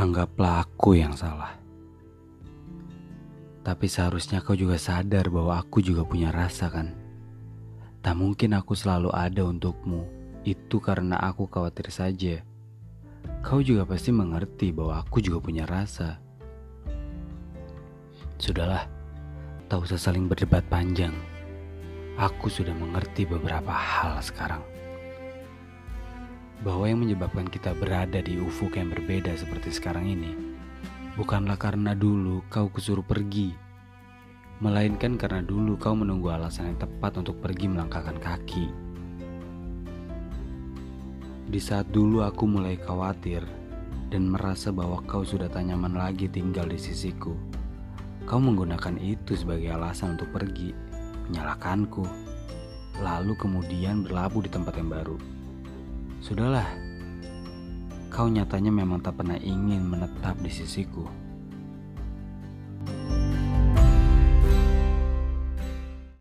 Anggaplah aku yang salah. Tapi seharusnya kau juga sadar bahwa aku juga punya rasa kan. Tak mungkin aku selalu ada untukmu. Itu karena aku khawatir saja. Kau juga pasti mengerti bahwa aku juga punya rasa. Sudahlah, tak usah saling berdebat panjang. Aku sudah mengerti beberapa hal sekarang bahwa yang menyebabkan kita berada di ufuk yang berbeda seperti sekarang ini bukanlah karena dulu kau kusuruh pergi, melainkan karena dulu kau menunggu alasan yang tepat untuk pergi melangkahkan kaki. Di saat dulu aku mulai khawatir dan merasa bahwa kau sudah tak nyaman lagi tinggal di sisiku, kau menggunakan itu sebagai alasan untuk pergi, menyalahkanku, lalu kemudian berlabuh di tempat yang baru. Sudahlah, kau nyatanya memang tak pernah ingin menetap di sisiku.